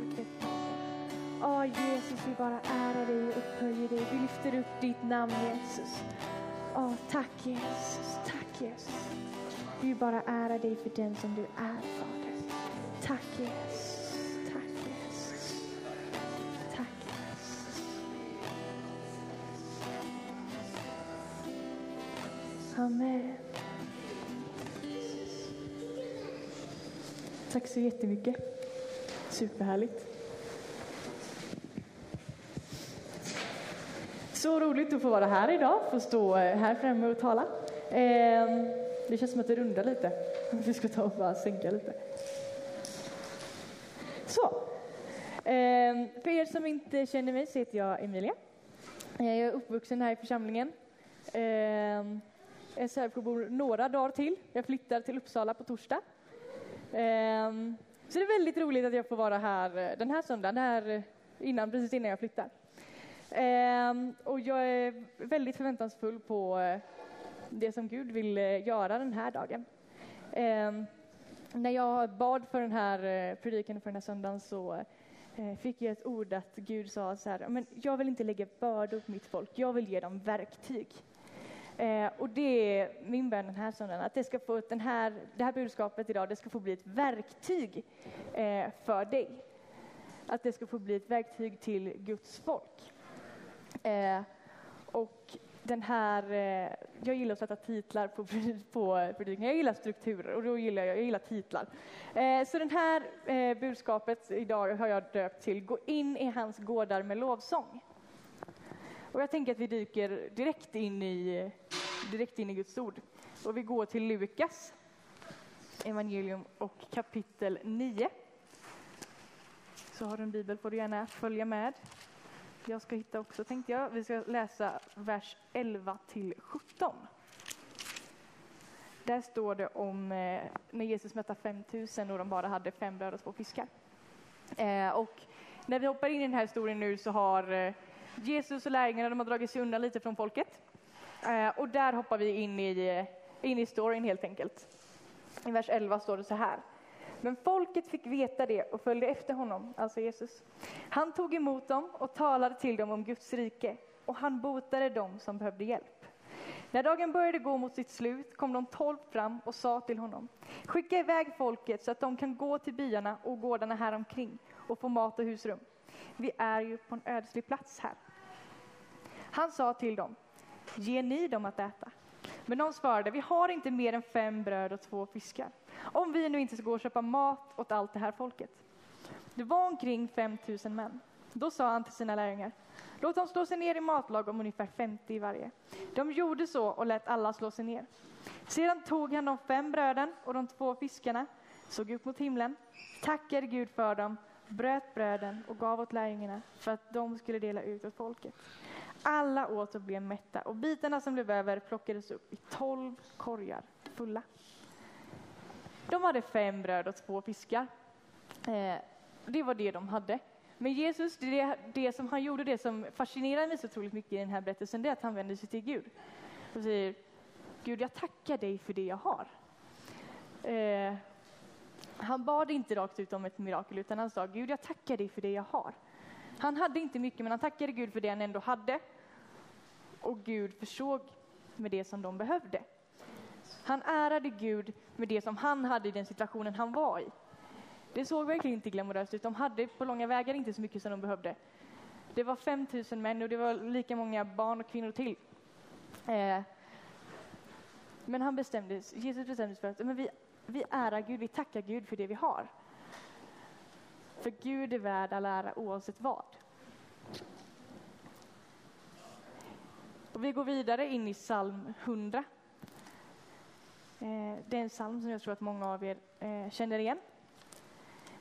mörkret. Åh Jesus, vi bara ärar dig och upphöjer dig. Vi lyfter upp ditt namn Jesus. Åh, tack Jesus, tack Jesus. Vi bara ärar dig för den som du är Fader. Tack Jesus, tack Jesus. Tack Jesus. Amen. Tack så jättemycket. Superhärligt. Så roligt att få vara här idag, få stå eh, här framme och tala. Ehm, det känns som att det rundar lite. Vi ska ta och bara sänka lite. Så. Ehm, för er som inte känner mig så heter jag Emilia. Jag är uppvuxen här i församlingen. Ehm, jag är särbor några dagar till. Jag flyttar till Uppsala på torsdag. Så det är väldigt roligt att jag får vara här eh, den här söndagen, här eh, innan, precis innan jag flyttar. Ehm, och jag är väldigt förväntansfull på eh, det som Gud vill göra den här dagen. Ehm, när jag bad för den här predikan för den här söndagen så fick jag ett ord att Gud sa så här, men jag vill inte lägga bördor på mitt folk, jag vill ge dem verktyg. Eh, och det är min bön den här söndagen, att det, ska få, den här, det här budskapet idag det ska få bli ett verktyg eh, för dig. Att det ska få bli ett verktyg till Guds folk. Eh, och den här, eh, jag gillar att sätta titlar på, på predikan, jag gillar strukturer och då gillar jag, jag gillar titlar. Eh, så det här eh, budskapet idag har jag döpt till Gå in i hans gårdar med lovsång. Och jag tänker att vi dyker direkt in i, direkt in i Guds ord. Och vi går till Lukas evangelium och kapitel 9. Så har du en bibel får du gärna följa med. Jag ska hitta också tänkte jag. Vi ska läsa vers 11 till 17. Där står det om eh, när Jesus mättade 5000 och de bara hade fem bröd och två fiskar. Eh, och när vi hoppar in i den här historien nu så har eh, Jesus och lärjungarna de har dragit sig undan lite från folket. Eh, och där hoppar vi in i, eh, in i storyn helt enkelt. I vers 11 står det så här. Men folket fick veta det och följde efter honom, alltså Jesus. Han tog emot dem och talade till dem om Guds rike och han botade dem som behövde hjälp. När dagen började gå mot sitt slut kom de tolv fram och sa till honom Skicka iväg folket så att de kan gå till byarna och gårdarna här omkring och få mat och husrum. Vi är ju på en ödslig plats här. Han sa till dem, ge ni dem att äta. Men de svarade, vi har inte mer än fem bröd och två fiskar. Om vi nu inte ska gå och köpa mat åt allt det här folket. Det var omkring 5 000 män. Då sa han till sina lärjungar, låt dem slå sig ner i matlag om ungefär 50 i varje. De gjorde så och lät alla slå sig ner. Sedan tog han de fem bröden och de två fiskarna, såg upp mot himlen, tackade Gud för dem, bröt bröden och gav åt lärjungarna för att de skulle dela ut åt folket. Alla åt och blev mätta och bitarna som blev över plockades upp i tolv korgar fulla. De hade fem bröd och två fiskar. Eh, det var det de hade. Men Jesus, det, det som han gjorde, det som fascinerar mig så otroligt mycket i den här berättelsen, det är att han vänder sig till Gud och säger Gud, jag tackar dig för det jag har. Eh, han bad inte rakt ut om ett mirakel, utan han sa Gud, jag tackar dig för det jag har. Han hade inte mycket, men han tackade Gud för det han ändå hade. Och Gud försåg med det som de behövde. Han ärade Gud med det som han hade i den situationen han var i. Det såg verkligen inte glamoröst ut. De hade på långa vägar inte så mycket som de behövde. Det var 5 000 män och det var lika många barn och kvinnor till. Eh, men han bestämdes, Jesus bestämde sig för att men vi, vi ärar Gud, vi tackar Gud för det vi har. För Gud är värd all ära oavsett vad. Och vi går vidare in i psalm 100. Eh, det är en psalm som jag tror att många av er eh, känner igen.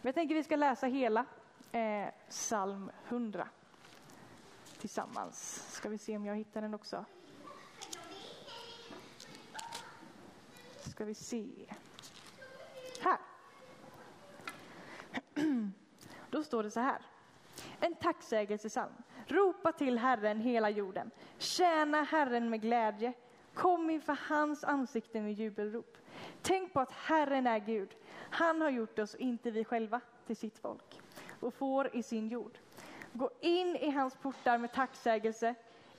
Men jag tänker att vi ska läsa hela eh, psalm 100 tillsammans. Ska vi se om jag hittar den också. Ska vi se. Här. Då står det så här. En tacksägelsesalm. Ropa till Herren hela jorden. Tjäna Herren med glädje. Kom inför hans ansikte med jubelrop. Tänk på att Herren är Gud. Han har gjort oss, inte vi själva, till sitt folk och får i sin jord. Gå in i hans portar med tacksägelse,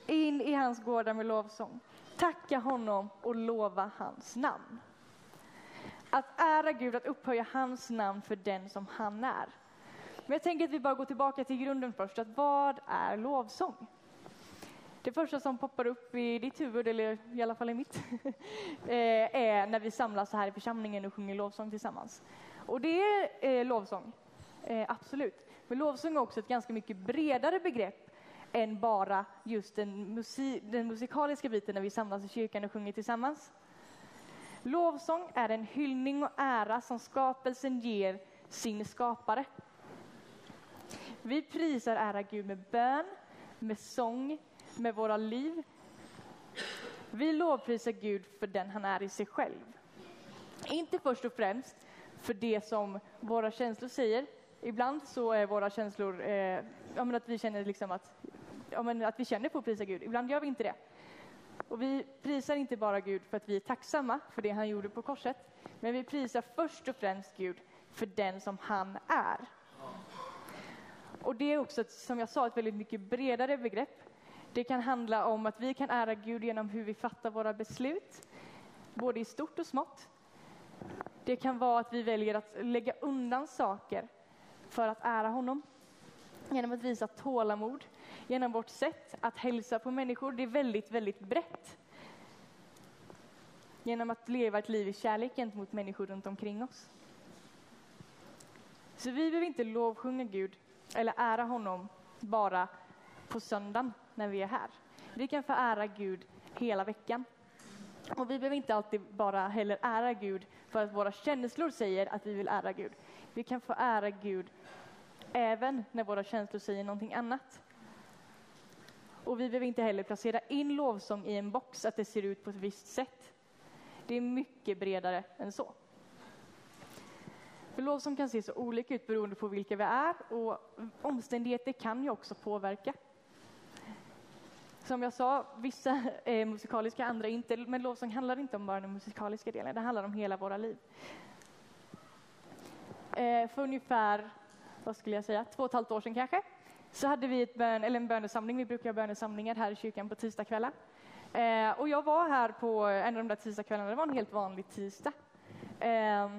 in i hans gårdar med lovsång. Tacka honom och lova hans namn. Att ära Gud, att upphöja hans namn för den som han är. Men jag tänker att vi bara går tillbaka till grunden först. Att vad är lovsång? Det första som poppar upp i ditt huvud, eller i alla fall i mitt, eh, är när vi samlas här i församlingen och sjunger lovsång tillsammans. Och det är eh, lovsång, eh, absolut. Men lovsång är också ett ganska mycket bredare begrepp än bara just den, musik, den musikaliska biten när vi samlas i kyrkan och sjunger tillsammans. Lovsång är en hyllning och ära som skapelsen ger sin skapare. Vi prisar ära Gud med bön, med sång, med våra liv. Vi lovprisar Gud för den han är i sig själv. Inte först och främst för det som våra känslor säger. Ibland så är våra känslor eh, att vi känner liksom att, att vi känner på att prisa Gud. Ibland gör vi inte det. Och vi prisar inte bara Gud för att vi är tacksamma för det han gjorde på korset, men vi prisar först och främst Gud för den som han är. Och det är också, som jag sa, ett väldigt mycket bredare begrepp. Det kan handla om att vi kan ära Gud genom hur vi fattar våra beslut, både i stort och smått. Det kan vara att vi väljer att lägga undan saker för att ära honom. Genom att visa tålamod, genom vårt sätt att hälsa på människor. Det är väldigt, väldigt brett. Genom att leva ett liv i kärlek gentemot människor runt omkring oss. Så vi behöver inte lovsjunga Gud eller ära honom bara på söndagen när vi är här. Vi kan få ära Gud hela veckan. Och vi behöver inte alltid bara heller ära Gud för att våra känslor säger att vi vill ära Gud. Vi kan få ära Gud även när våra känslor säger någonting annat. Och vi behöver inte heller placera in lovsång i en box, att det ser ut på ett visst sätt. Det är mycket bredare än så. För lovsång kan se så olika ut beroende på vilka vi är och omständigheter kan ju också påverka. Som jag sa, vissa är musikaliska, andra inte. Men lovsång handlar inte om bara den musikaliska delen, det handlar om hela våra liv. Eh, för ungefär, vad skulle jag säga, två och ett halvt år sedan kanske, så hade vi ett bön, eller en bönesamling. Vi brukar ha bönesamlingar här i kyrkan på tisdagskvällar. Eh, och jag var här på en av de där tisdagskvällarna, det var en helt vanlig tisdag. Eh,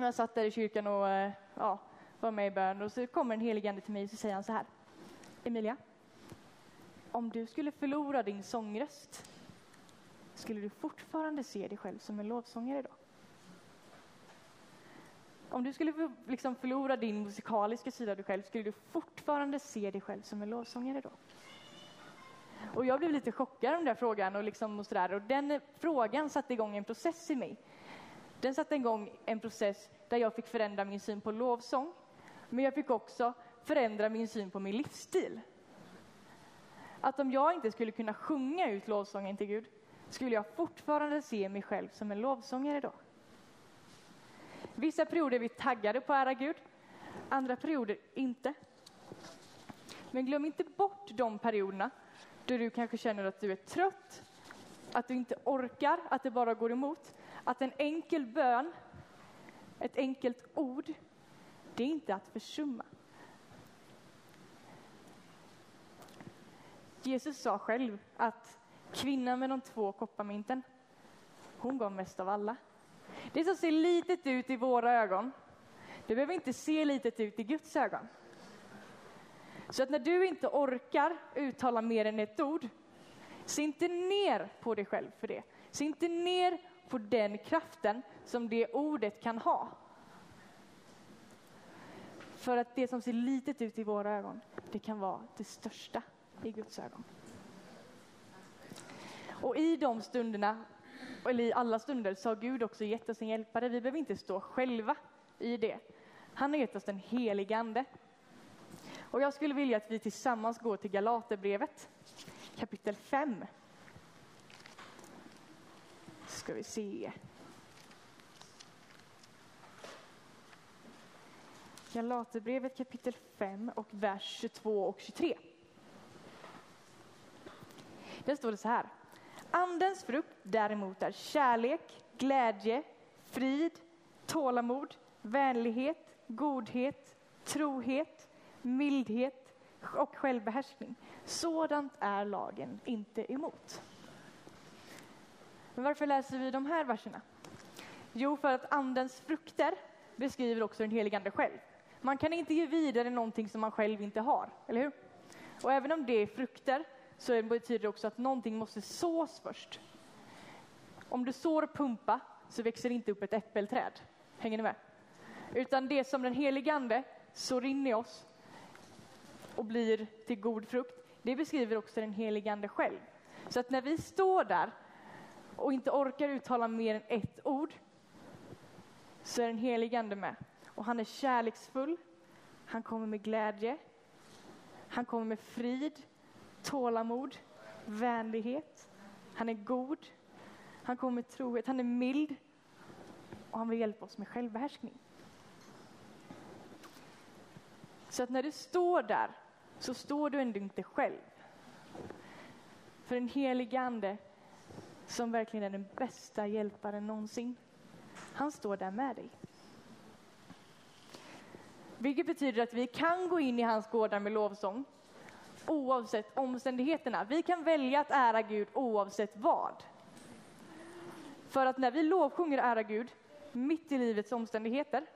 jag satt där i kyrkan och eh, ja, var med i bön och så kommer en helig ande till mig och så säger han så här. Emilia, om du skulle förlora din sångröst, skulle du fortfarande se dig själv som en lovsångare då? Om du skulle liksom förlora din musikaliska sida av dig själv, skulle du fortfarande se dig själv som en lovsångare då? Och jag blev lite chockad av den där frågan och, liksom och, sådär. och den frågan satte igång en process i mig. Den satte igång en process där jag fick förändra min syn på lovsång, men jag fick också förändra min syn på min livsstil. Att om jag inte skulle kunna sjunga ut lovsången till Gud, skulle jag fortfarande se mig själv som en lovsångare då? Vissa perioder är vi taggade på att ära Gud, andra perioder inte. Men glöm inte bort de perioderna då du kanske känner att du är trött, att du inte orkar, att det bara går emot. Att en enkel bön, ett enkelt ord, det är inte att försumma. Jesus sa själv att kvinnan med de två kopparmynten, hon gav mest av alla. Det som ser litet ut i våra ögon, det behöver inte se litet ut i Guds ögon. Så att när du inte orkar uttala mer än ett ord, se inte ner på dig själv för det. Se inte ner på den kraften som det ordet kan ha. För att det som ser litet ut i våra ögon, det kan vara det största i Guds ögon. Och i de stunderna, eller i alla stunder, så har Gud också gett oss en hjälpare. Vi behöver inte stå själva i det. Han har gett oss den helige Ande. Och jag skulle vilja att vi tillsammans går till Galaterbrevet, kapitel 5. Ska vi se. Galaterbrevet kapitel 5 och vers 22 och 23. Där står det så här. Andens frukt däremot är kärlek, glädje, frid, tålamod, vänlighet, godhet, trohet, mildhet och självbehärskning. Sådant är lagen inte emot. Men varför läser vi de här verserna? Jo, för att Andens frukter beskriver också den helige Ande själv. Man kan inte ge vidare någonting som man själv inte har, eller hur? Och även om det är frukter så betyder det också att någonting måste sås först. Om du sår pumpa så växer det inte upp ett äppelträd. Hänger ni med? Utan det som den helige Ande sår in i oss och blir till god frukt, det beskriver också den helige Ande själv. Så att när vi står där och inte orkar uttala mer än ett ord så är den helige Ande med. Och han är kärleksfull, han kommer med glädje, han kommer med frid, tålamod, vänlighet, han är god, han kommer med trohet, han är mild och han vill hjälpa oss med självbehärskning. Så att när du står där så står du ändå inte själv. För den helige Ande, som verkligen är den bästa hjälparen någonsin, han står där med dig. Vilket betyder att vi kan gå in i hans gårdar med lovsång oavsett omständigheterna. Vi kan välja att ära Gud oavsett vad. För att när vi lovsjunger och ärar Gud mitt i livets omständigheter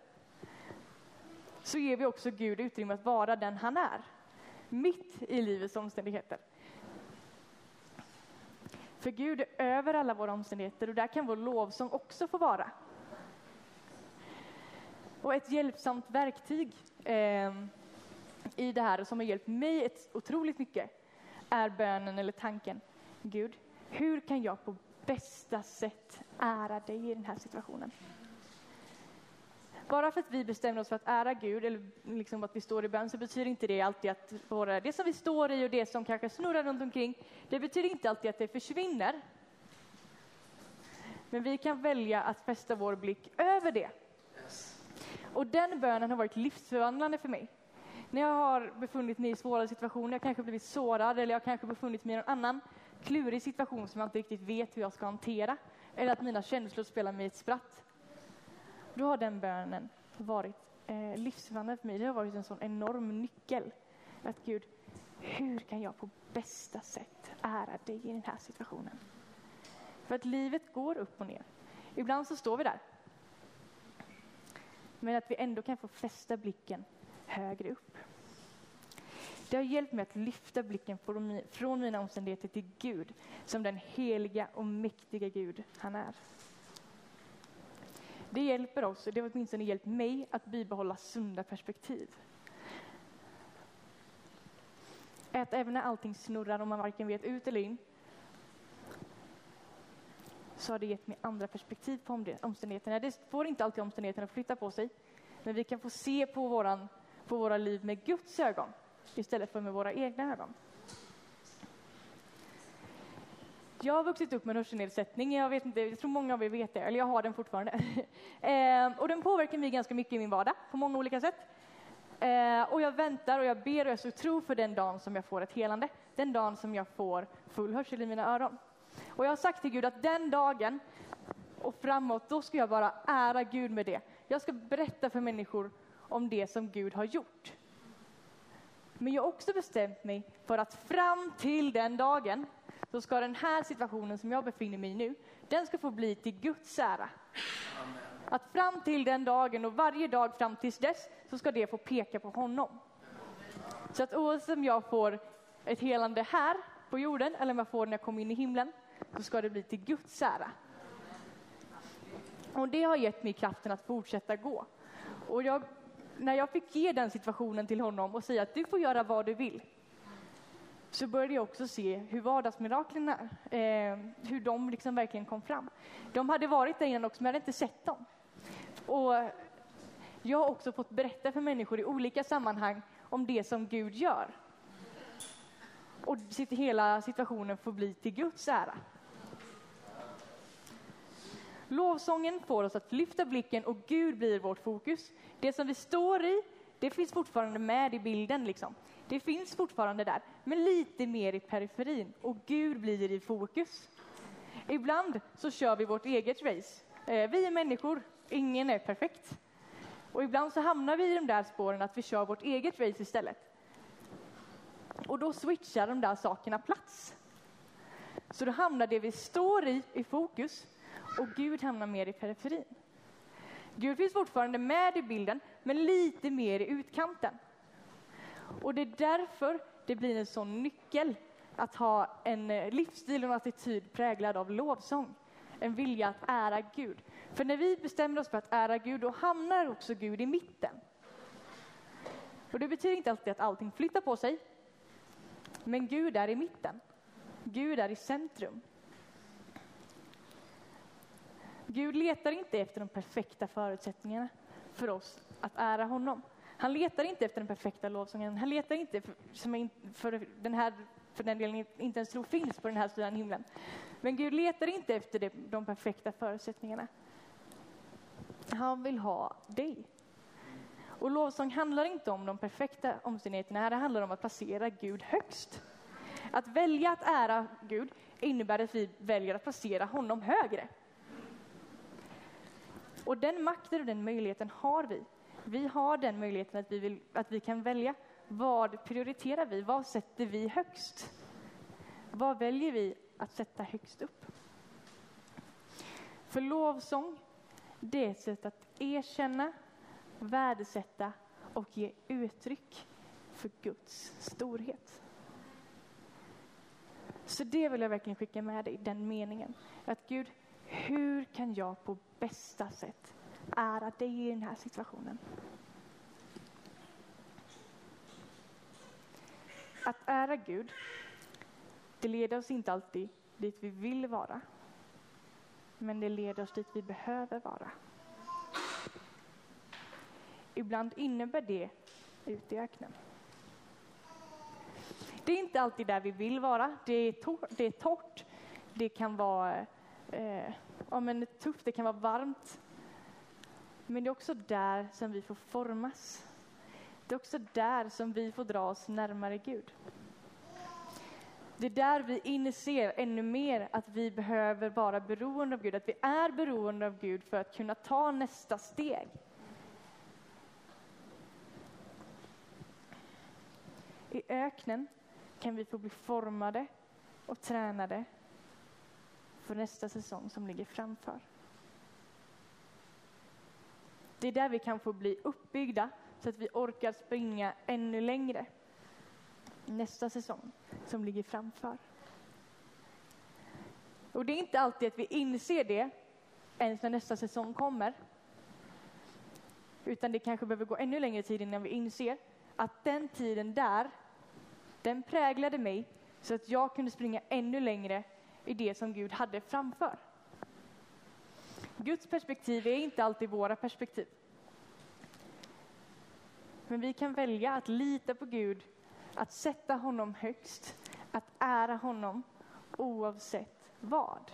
så ger vi också Gud utrymme att vara den han är. Mitt i livets omständigheter. För Gud är över alla våra omständigheter och där kan vår lovsång också få vara. Och ett hjälpsamt verktyg eh, i det här som har hjälpt mig ett otroligt mycket är bönen eller tanken. Gud, hur kan jag på bästa sätt ära dig i den här situationen? Bara för att vi bestämmer oss för att ära Gud, eller liksom att vi står i bön, så betyder inte det alltid att våra, det som vi står i och det som kanske snurrar runt omkring, det betyder inte alltid att det försvinner. Men vi kan välja att fästa vår blick över det. Och den bönen har varit livsförvandlande för mig. När jag har befunnit mig i svåra situationer, jag kanske blivit sårad eller jag kanske befunnit mig i någon annan klurig situation som jag inte riktigt vet hur jag ska hantera, eller att mina känslor spelar mig ett spratt, då har den bönen varit eh, livsförvandlande för mig. Det har varit en sån enorm nyckel. Att Gud, hur kan jag på bästa sätt ära dig i den här situationen? För att livet går upp och ner. Ibland så står vi där. Men att vi ändå kan få fästa blicken högre upp. Det har hjälpt mig att lyfta blicken från mina omständigheter till Gud som den heliga och mäktiga Gud han är. Det hjälper oss, det har åtminstone hjälpt mig, att bibehålla sunda perspektiv. Att även när allting snurrar och man varken vet ut eller in så har det gett mig andra perspektiv på omständigheterna. Det får inte alltid omständigheterna att flytta på sig, men vi kan få se på, våran, på våra liv med Guds ögon istället för med våra egna ögon. Jag har vuxit upp med en hörselnedsättning, jag, vet inte, jag tror många av er vet det, eller jag har den fortfarande. eh, och den påverkar mig ganska mycket i min vardag på många olika sätt. Eh, och jag väntar och jag ber och jag så tro för den dagen som jag får ett helande, den dagen som jag får full hörsel i mina öron. Och jag har sagt till Gud att den dagen och framåt, då ska jag bara ära Gud med det. Jag ska berätta för människor om det som Gud har gjort. Men jag har också bestämt mig för att fram till den dagen så ska den här situationen som jag befinner mig i nu, den ska få bli till Guds ära. Att fram till den dagen och varje dag fram tills dess så ska det få peka på honom. Så att oavsett om jag får ett helande här på jorden eller om jag får det när jag kommer in i himlen så ska det bli till Guds ära. Och det har gett mig kraften att fortsätta gå. Och jag, när jag fick ge den situationen till honom och säga att du får göra vad du vill, så började jag också se hur vardagsmiraklen eh, hur de liksom verkligen kom fram. De hade varit där innan också, men jag hade inte sett dem. Och jag har också fått berätta för människor i olika sammanhang om det som Gud gör. Och hela situationen får bli till Guds ära. Lovsången får oss att lyfta blicken och Gud blir vårt fokus. Det som vi står i, det finns fortfarande med i bilden. Liksom. Det finns fortfarande där, men lite mer i periferin och Gud blir i fokus. Ibland så kör vi vårt eget race. Eh, vi är människor, ingen är perfekt. Och ibland så hamnar vi i de där spåren att vi kör vårt eget race istället. Och då switchar de där sakerna plats. Så då hamnar det vi står i i fokus och Gud hamnar mer i periferin. Gud finns fortfarande med i bilden, men lite mer i utkanten. Och det är därför det blir en sån nyckel att ha en eh, livsstil och en attityd präglad av lovsång. En vilja att ära Gud. För när vi bestämmer oss för att ära Gud, då hamnar också Gud i mitten. Och det betyder inte alltid att allting flyttar på sig. Men Gud är i mitten. Gud är i centrum. Gud letar inte efter de perfekta förutsättningarna för oss att ära honom. Han letar inte efter den perfekta lovsången. Han letar inte för, som för den här, för den delen inte ens tror finns på den här sidan himlen. Men Gud letar inte efter det, de perfekta förutsättningarna. Han vill ha dig. Och lovsång handlar inte om de perfekta omständigheterna, det handlar om att placera Gud högst. Att välja att ära Gud innebär att vi väljer att placera honom högre. Och den makten och den möjligheten har vi. Vi har den möjligheten att vi, vill, att vi kan välja vad prioriterar vi? Vad sätter vi högst? Vad väljer vi att sätta högst upp? För lovsång, det är ett sätt att erkänna, värdesätta och ge uttryck för Guds storhet. Så det vill jag verkligen skicka med dig, den meningen. Att Gud, hur kan jag på bästa sätt ära dig i den här situationen? Att ära Gud, det leder oss inte alltid dit vi vill vara. Men det leder oss dit vi behöver vara. Ibland innebär det ut i öknen. Det är inte alltid där vi vill vara. Det är, tor det är torrt, det kan vara eh, ja, men tufft, det kan vara varmt. Men det är också där som vi får formas. Det är också där som vi får dra oss närmare Gud. Det är där vi inser ännu mer att vi behöver vara beroende av Gud, att vi är beroende av Gud för att kunna ta nästa steg. I öknen kan vi få bli formade och tränade för nästa säsong som ligger framför. Det är där vi kan få bli uppbyggda så att vi orkar springa ännu längre nästa säsong som ligger framför. Och det är inte alltid att vi inser det ens när nästa säsong kommer. Utan det kanske behöver gå ännu längre tid innan vi inser att den tiden där, den präglade mig så att jag kunde springa ännu längre i det som Gud hade framför. Guds perspektiv är inte alltid våra perspektiv. Men vi kan välja att lita på Gud, att sätta honom högst, att ära honom oavsett vad.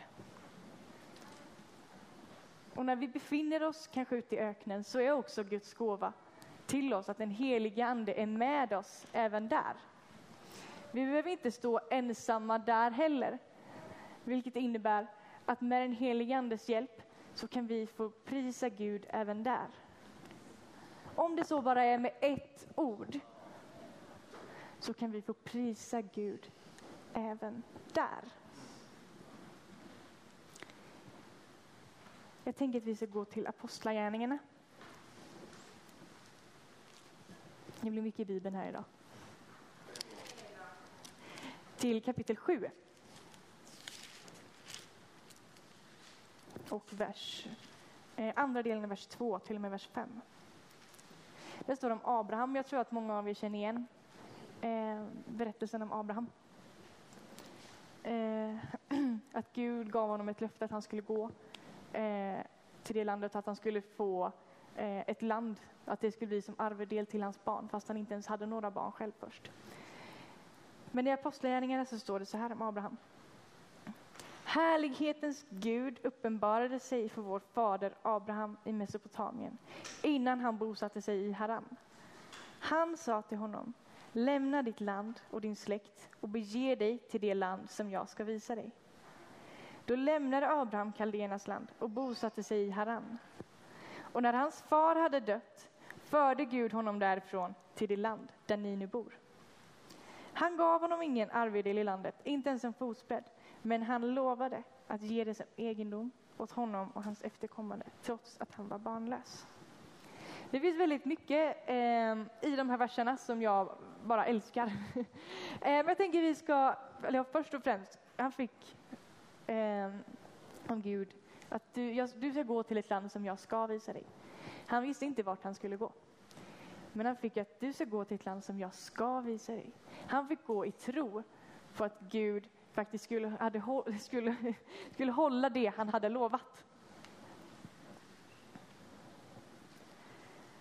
Och när vi befinner oss kanske ute i öknen så är också Guds gåva till oss att den helige Ande är med oss även där. Vi behöver inte stå ensamma där heller, vilket innebär att med den helige Andes hjälp så kan vi få prisa Gud även där. Om det så bara är med ett ord så kan vi få prisa Gud även där. Jag tänker att vi ska gå till Apostlagärningarna. Det blir mycket i Bibeln här idag. Till kapitel 7. Och vers, eh, andra delen i vers 2 till och med vers 5. Det står om Abraham. Jag tror att många av er känner igen eh, berättelsen om Abraham. Eh, att Gud gav honom ett löfte att han skulle gå eh, till det landet, att han skulle få eh, ett land, att det skulle bli som arvedel till hans barn, fast han inte ens hade några barn själv först. Men i Apostlagärningarna så står det så här om Abraham. Härlighetens Gud uppenbarade sig för vår fader Abraham i Mesopotamien innan han bosatte sig i Haran. Han sa till honom, lämna ditt land och din släkt och bege dig till det land som jag ska visa dig. Då lämnade Abraham Kaldenas land och bosatte sig i Haran. Och när hans far hade dött förde Gud honom därifrån till det land där ni nu bor. Han gav honom ingen arvedel i landet, inte ens en fotspädd men han lovade att ge det som egendom åt honom och hans efterkommande, trots att han var barnlös. Det finns väldigt mycket eh, i de här verserna som jag bara älskar. eh, men jag tänker vi ska, eller först och främst, han fick eh, om Gud att du, jag, du ska gå till ett land som jag ska visa dig. Han visste inte vart han skulle gå. Men han fick att du ska gå till ett land som jag ska visa dig. Han fick gå i tro på att Gud faktiskt skulle, hade, skulle, skulle hålla det han hade lovat.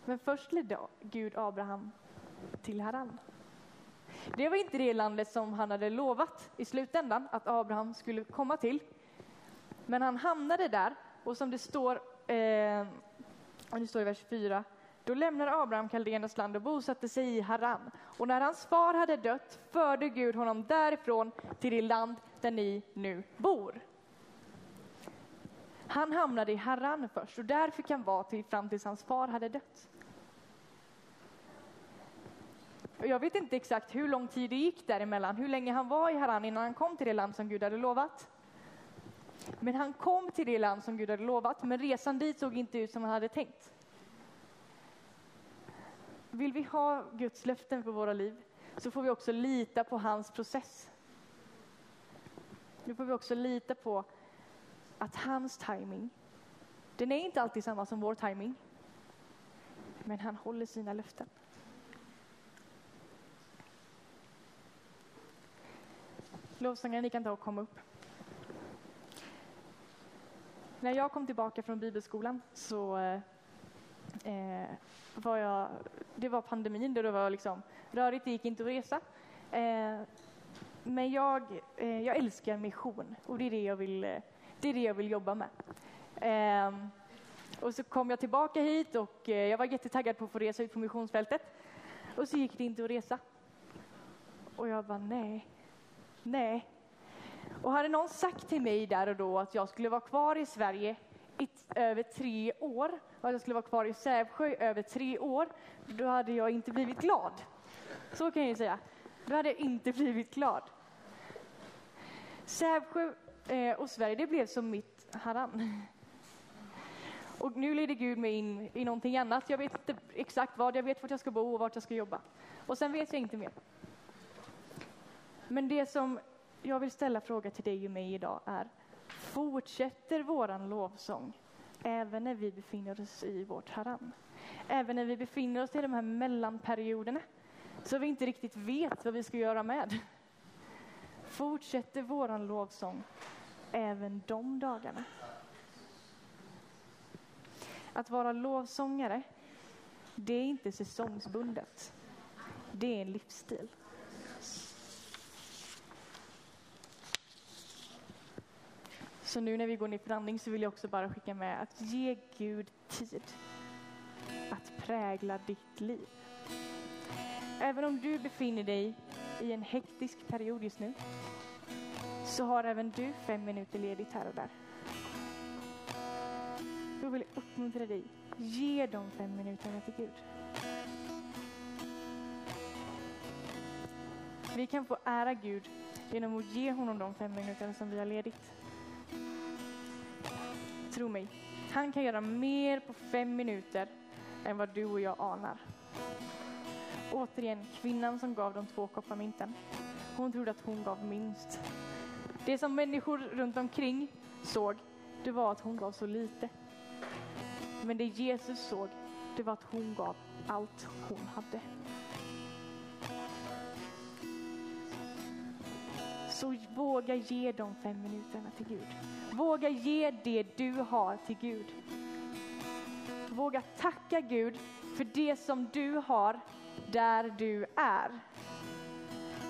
Men först ledde Gud Abraham till Haran. Det var inte det landet som han hade lovat i slutändan att Abraham skulle komma till. Men han hamnade där och som det står, eh, det står i vers 4, då lämnade Abraham Kaldenernas land och bosatte sig i Haran. Och när hans far hade dött förde Gud honom därifrån till det land där ni nu bor. Han hamnade i Haran först och där fick han vara till, fram tills hans far hade dött. Jag vet inte exakt hur lång tid det gick däremellan, hur länge han var i Haran innan han kom till det land som Gud hade lovat. Men han kom till det land som Gud hade lovat, men resan dit såg inte ut som han hade tänkt. Vill vi ha Guds löften för våra liv så får vi också lita på hans process. Nu får vi också lita på att hans timing, den är inte alltid samma som vår timing. Men han håller sina löften. Lovsångaren, ni kan ta och komma upp. När jag kom tillbaka från bibelskolan så eh, eh, var jag, det var pandemin, det var liksom rörigt, det gick inte att resa. Eh, men jag, eh, jag älskar mission och det är det jag vill, eh, det är det jag vill jobba med. Eh, och så kom jag tillbaka hit och eh, jag var jättetaggad på att få resa ut på missionsfältet. Och så gick det inte att resa. Och jag bara, nej, nej. Och hade någon sagt till mig där och då att jag skulle vara kvar i Sverige över tre år och att jag skulle vara kvar i Sävsjö i över tre år, då hade jag inte blivit glad. Så kan jag ju säga. Då hade jag inte blivit glad. Sävsjö eh, och Sverige, det blev som mitt Haran. Och nu leder Gud mig in i någonting annat. Jag vet inte exakt vad, jag vet vart jag ska bo och vart jag ska jobba. Och sen vet jag inte mer. Men det som jag vill ställa fråga till dig och mig idag är, fortsätter våran lovsång även när vi befinner oss i vårt haram, Även när vi befinner oss i de här mellanperioderna, så vi inte riktigt vet vad vi ska göra med. Fortsätter våran lovsång även de dagarna? Att vara lovsångare, det är inte säsongsbundet. Det är en livsstil. Så nu när vi går ner för andning så vill jag också bara skicka med att ge Gud tid att prägla ditt liv. Även om du befinner dig i en hektisk period just nu så har även du fem minuter ledigt här och där. Då vill jag uppmuntra dig, ge de fem minuterna till Gud. Vi kan få ära Gud genom att ge honom de fem minuterna som vi har ledigt. Tro mig, han kan göra mer på fem minuter än vad du och jag anar. Återigen, kvinnan som gav de två koppar mynten. Hon trodde att hon gav minst. Det som människor runt omkring såg, det var att hon gav så lite. Men det Jesus såg, det var att hon gav allt hon hade. Så våga ge de fem minuterna till Gud. Våga ge det du har till Gud. Våga tacka Gud för det som du har där du är.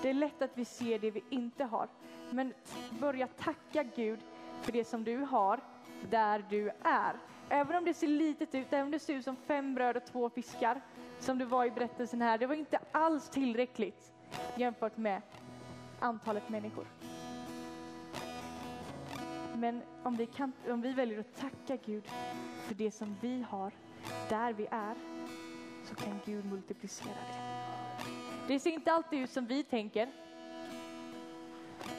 Det är lätt att vi ser det vi inte har, men börja tacka Gud för det som du har där du är. Även om det ser litet ut, även om det ser ut som fem bröd och två fiskar, som det var i berättelsen här, det var inte alls tillräckligt jämfört med antalet människor. Men om vi, kan, om vi väljer att tacka Gud för det som vi har där vi är, så kan Gud multiplicera det. Det ser inte alltid ut som vi tänker.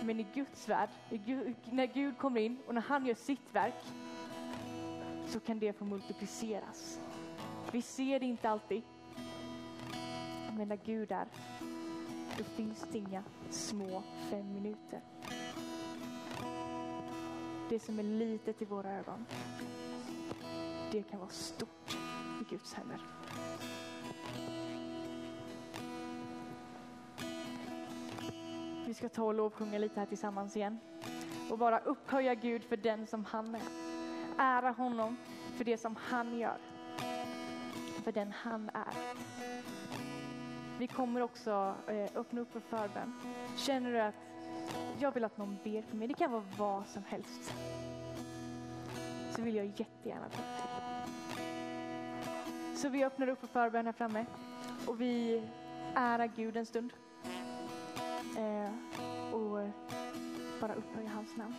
Men i Guds värld, i Gud, när Gud kommer in och när han gör sitt verk så kan det få multipliceras. Vi ser det inte alltid. Men när Gud är, då finns det inga små fem minuter. Det som är litet i våra ögon, det kan vara stort i Guds händer. Vi ska ta och lovsjunga lite här tillsammans igen och bara upphöja Gud för den som han är. Ära honom för det som han gör, för den han är. Vi kommer också eh, öppna upp för förbön. Känner du att jag vill att någon ber för mig, det kan vara vad som helst, så vill jag jättegärna be. Så vi öppnar upp för förbön här framme och vi ärar Gud en stund. Eh, och bara upphöja hans namn.